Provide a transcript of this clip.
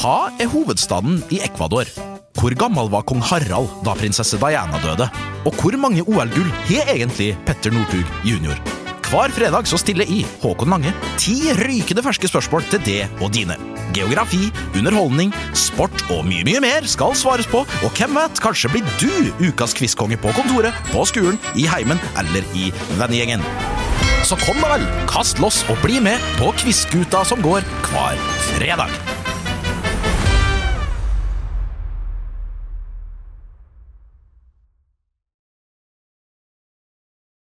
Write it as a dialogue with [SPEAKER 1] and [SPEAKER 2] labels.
[SPEAKER 1] Hva er hovedstaden i Ecuador? Hvor gammel var kong Harald da prinsesse Diana døde? Og hvor mange OL-gull har egentlig Petter Northug jr.? Hver fredag så stiller i Håkon Lange, ti rykende ferske spørsmål til det og dine. Geografi, underholdning, sport og mye, mye mer skal svares på, og hvem vet, kanskje blir du ukas quizkonge på kontoret, på skolen, i heimen eller i vennegjengen. Så kom da vel, kast loss og bli med på Quizguta som går hver fredag.